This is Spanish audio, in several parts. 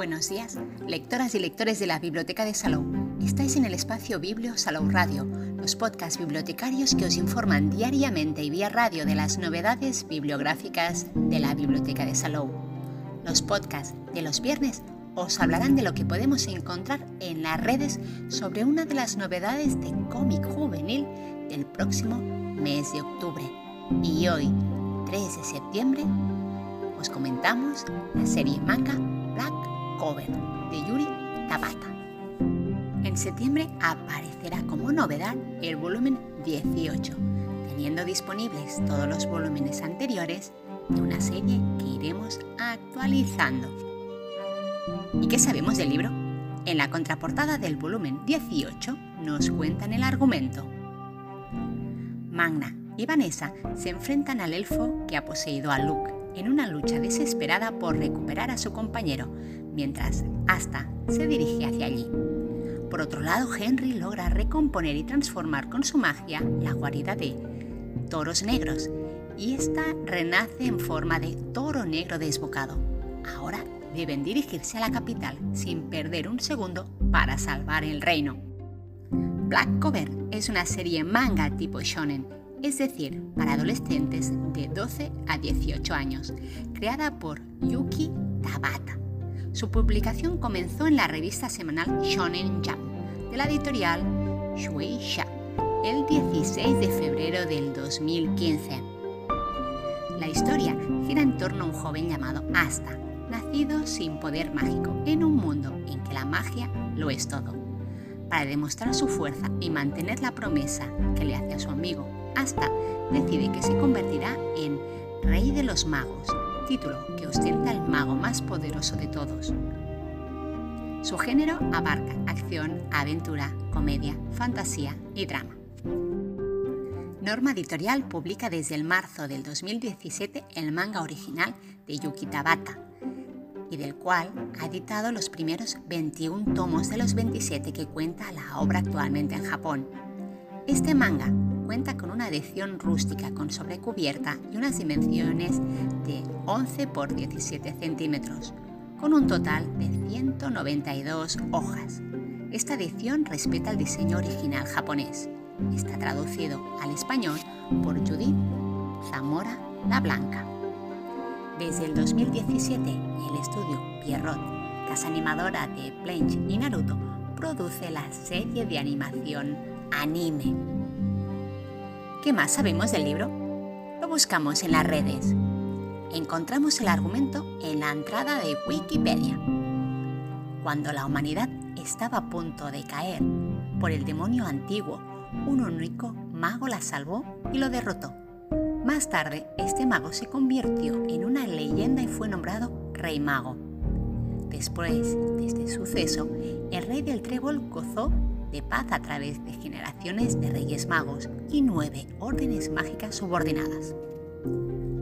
Buenos días, lectoras y lectores de la Biblioteca de Salou. Estáis en el espacio Biblio Salou Radio, los podcasts bibliotecarios que os informan diariamente y vía radio de las novedades bibliográficas de la Biblioteca de Salou. Los podcasts de los viernes os hablarán de lo que podemos encontrar en las redes sobre una de las novedades de cómic juvenil del próximo mes de octubre. Y hoy, 3 de septiembre, os comentamos la serie manga Black Cover de Yuri Tabata. En septiembre aparecerá como novedad el volumen 18, teniendo disponibles todos los volúmenes anteriores de una serie que iremos actualizando. ¿Y qué sabemos del libro? En la contraportada del volumen 18 nos cuentan el argumento. Magna y Vanessa se enfrentan al elfo que ha poseído a Luke en una lucha desesperada por recuperar a su compañero, mientras Asta se dirige hacia allí. Por otro lado, Henry logra recomponer y transformar con su magia la guarida de toros negros, y esta renace en forma de toro negro desbocado. Ahora deben dirigirse a la capital sin perder un segundo para salvar el reino. Black Cover es una serie manga tipo shonen es decir, para adolescentes de 12 a 18 años, creada por Yuki Tabata. Su publicación comenzó en la revista semanal Shonen Jump de la editorial Shueisha el 16 de febrero del 2015. La historia gira en torno a un joven llamado Asta, nacido sin poder mágico en un mundo en que la magia lo es todo. Para demostrar su fuerza y mantener la promesa que le hace a su amigo hasta decide que se convertirá en Rey de los Magos, título que ostenta el mago más poderoso de todos. Su género abarca acción, aventura, comedia, fantasía y drama. Norma Editorial publica desde el marzo del 2017 el manga original de Yuki Tabata, y del cual ha editado los primeros 21 tomos de los 27 que cuenta la obra actualmente en Japón. Este manga cuenta con una edición rústica con sobrecubierta y unas dimensiones de 11 por 17 centímetros, con un total de 192 hojas. Esta edición respeta el diseño original japonés. Está traducido al español por Judith Zamora la Blanca. Desde el 2017, el estudio Pierrot, casa animadora de Blanche y Naruto, produce la serie de animación Anime ¿Qué más sabemos del libro? Lo buscamos en las redes. Encontramos el argumento en la entrada de Wikipedia. Cuando la humanidad estaba a punto de caer por el demonio antiguo, un único mago la salvó y lo derrotó. Más tarde, este mago se convirtió en una leyenda y fue nombrado Rey Mago. Después de este suceso, el rey del trébol gozó de paz a través de generaciones de reyes magos y nueve órdenes mágicas subordinadas.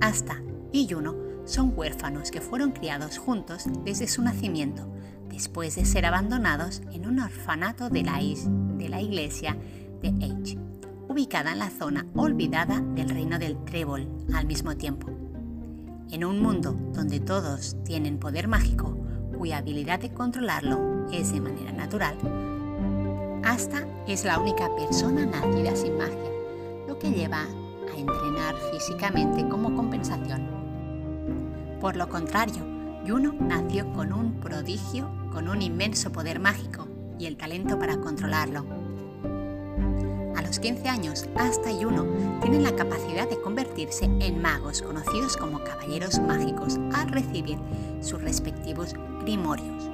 Asta y Juno son huérfanos que fueron criados juntos desde su nacimiento, después de ser abandonados en un orfanato de la, de la iglesia de H, ubicada en la zona olvidada del reino del Trébol al mismo tiempo. En un mundo donde todos tienen poder mágico, cuya habilidad de controlarlo es de manera natural, Asta es la única persona nacida sin magia, lo que lleva a entrenar físicamente como compensación. Por lo contrario, Juno nació con un prodigio, con un inmenso poder mágico y el talento para controlarlo. A los 15 años, Asta y Juno tienen la capacidad de convertirse en magos conocidos como caballeros mágicos al recibir sus respectivos grimorios,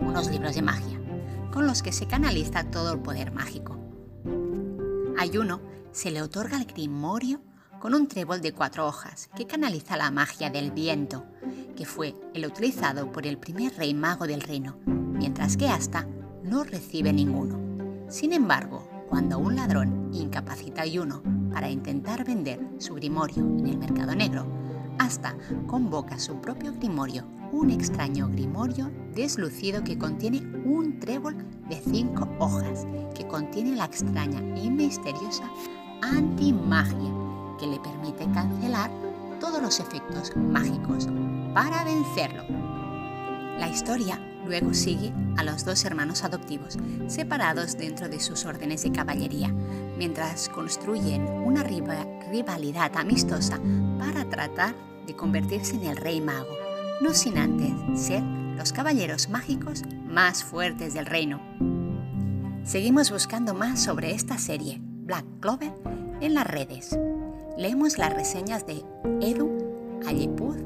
unos libros de magia con los que se canaliza todo el poder mágico. A Juno se le otorga el grimorio con un trébol de cuatro hojas que canaliza la magia del viento, que fue el utilizado por el primer rey mago del reino, mientras que Asta no recibe ninguno. Sin embargo, cuando un ladrón incapacita a Juno para intentar vender su grimorio en el mercado negro, Asta convoca su propio grimorio un extraño grimorio deslucido que contiene un trébol de cinco hojas, que contiene la extraña y misteriosa antimagia, que le permite cancelar todos los efectos mágicos para vencerlo. La historia luego sigue a los dos hermanos adoptivos, separados dentro de sus órdenes de caballería, mientras construyen una rivalidad amistosa para tratar de convertirse en el rey mago, no sin antes ser los caballeros mágicos más fuertes del reino. Seguimos buscando más sobre esta serie, Black Clover, en las redes. Leemos las reseñas de Edu Ayipuz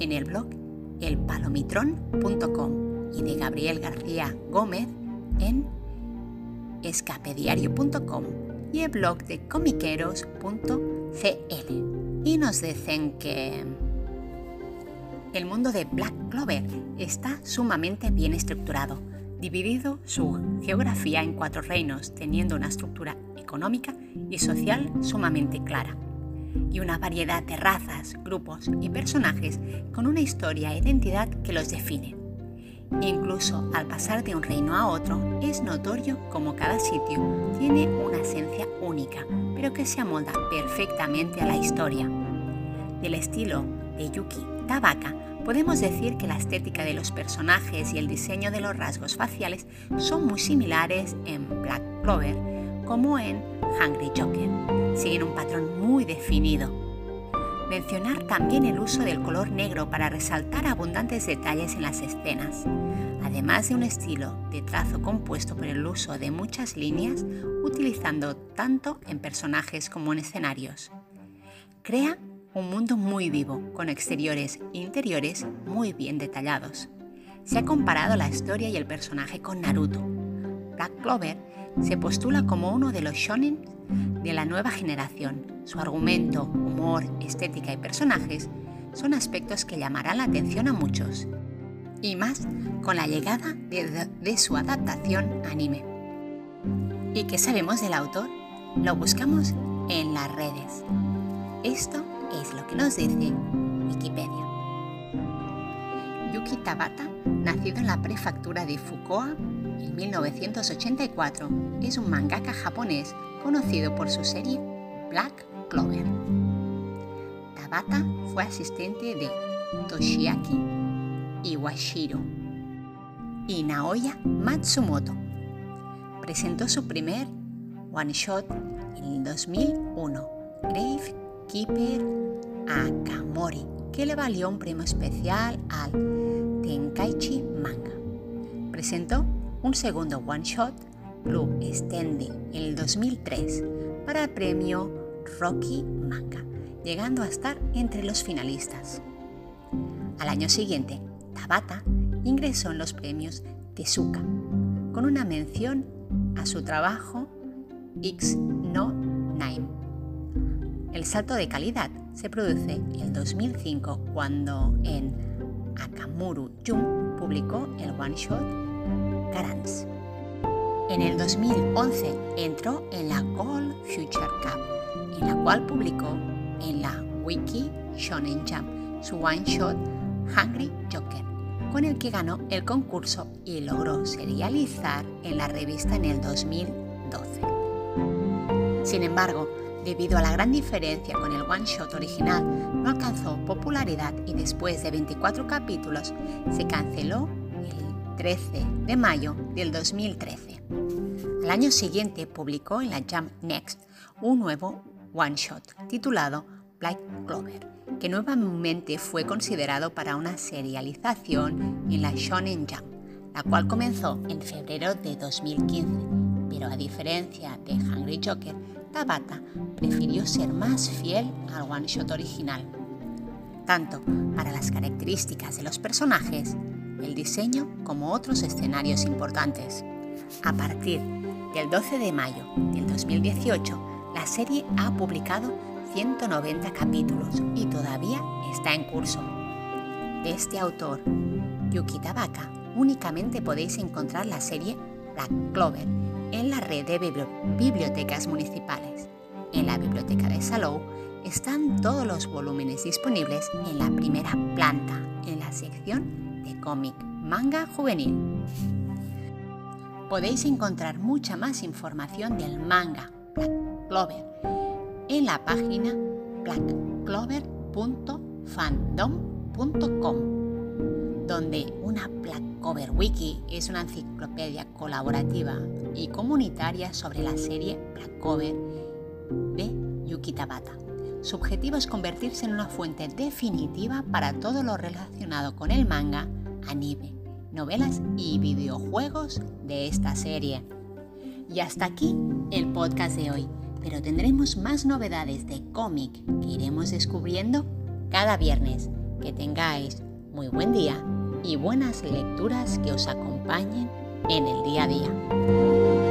en el blog elpalomitron.com y de Gabriel García Gómez en escapediario.com y el blog de comiqueros.cl. Y nos dicen que el mundo de Black Clover está sumamente bien estructurado, dividido su geografía en cuatro reinos, teniendo una estructura económica y social sumamente clara y una variedad de razas, grupos y personajes con una historia e identidad que los define. Incluso al pasar de un reino a otro, es notorio como cada sitio tiene una esencia única, pero que se amolda perfectamente a la historia. Del estilo de Yuki Tabaka, podemos decir que la estética de los personajes y el diseño de los rasgos faciales son muy similares en Black Clover como en Hungry Joker. Siguen un patrón muy definido. Mencionar también el uso del color negro para resaltar abundantes detalles en las escenas, además de un estilo de trazo compuesto por el uso de muchas líneas, utilizando tanto en personajes como en escenarios. Crea un mundo muy vivo, con exteriores e interiores muy bien detallados. Se ha comparado la historia y el personaje con Naruto. Black Clover se postula como uno de los shonen de la nueva generación. Su argumento, humor, estética y personajes son aspectos que llamarán la atención a muchos, y más con la llegada de, su adaptación anime. ¿Y qué sabemos del autor? Lo buscamos en las redes. Esto es lo que nos dice Wikipedia. Yuki Tabata, nacido en la prefectura de Fukuoka en 1984, es un mangaka japonés conocido por su serie Black Clover. Tabata fue asistente de Toshiaki Iwashiro y Naoya Matsumoto. Presentó su primer one shot en el 2001, Grave Keeper Akamori, que le valió un premio especial al Tenkaichi Manga. Presentó un segundo one shot, Blue Stende, en el 2003 para el premio Rocky Manga, llegando a estar entre los finalistas. Al año siguiente, Tabata ingresó en los premios Tezuka, con una mención a su trabajo X No. El salto de calidad se produce en el 2005 cuando en Akamuru Jun publicó el one shot Garance. En el 2011 entró en la Gold Future Cup, en la cual publicó en la Wiki Shonen Jump su one shot Hungry Joker, con el que ganó el concurso y logró serializar en la revista en el 2012. Sin embargo, debido a la gran diferencia con el one shot original, no alcanzó popularidad y después de 24 capítulos se canceló el 13 de mayo del 2013. Al año siguiente publicó en la Jump Next un nuevo one shot titulado Black Clover, que nuevamente fue considerado para una serialización en la Shonen Jump, la cual comenzó en febrero de 2015, pero a diferencia de Hungry Joker, Tabata prefirió ser más fiel al one shot original, tanto para las características de los personajes, el diseño como otros escenarios importantes. A partir del 12 de mayo del 2018, la serie ha publicado 190 capítulos y todavía está en curso. De este autor, Yuki Tabaka, únicamente podéis encontrar la serie Black Clover en la red de bibliotecas municipales. En la biblioteca de Salou están todos los volúmenes disponibles en la primera planta, en la sección de cómic manga juvenil. Podéis encontrar mucha más información del manga Black Clover en la página blackclover.fandom.com. donde una Black Cover Wiki es una enciclopedia colaborativa y comunitaria sobre la serie Black Cover de Yuki Tabata. Su objetivo es convertirse en una fuente definitiva para todo lo relacionado con el manga, anime, novelas y videojuegos de esta serie. Y hasta aquí el podcast de hoy, pero tendremos más novedades de cómic que iremos descubriendo cada viernes. Que tengáis muy buen día y buenas lecturas que os acompañen en el día a día.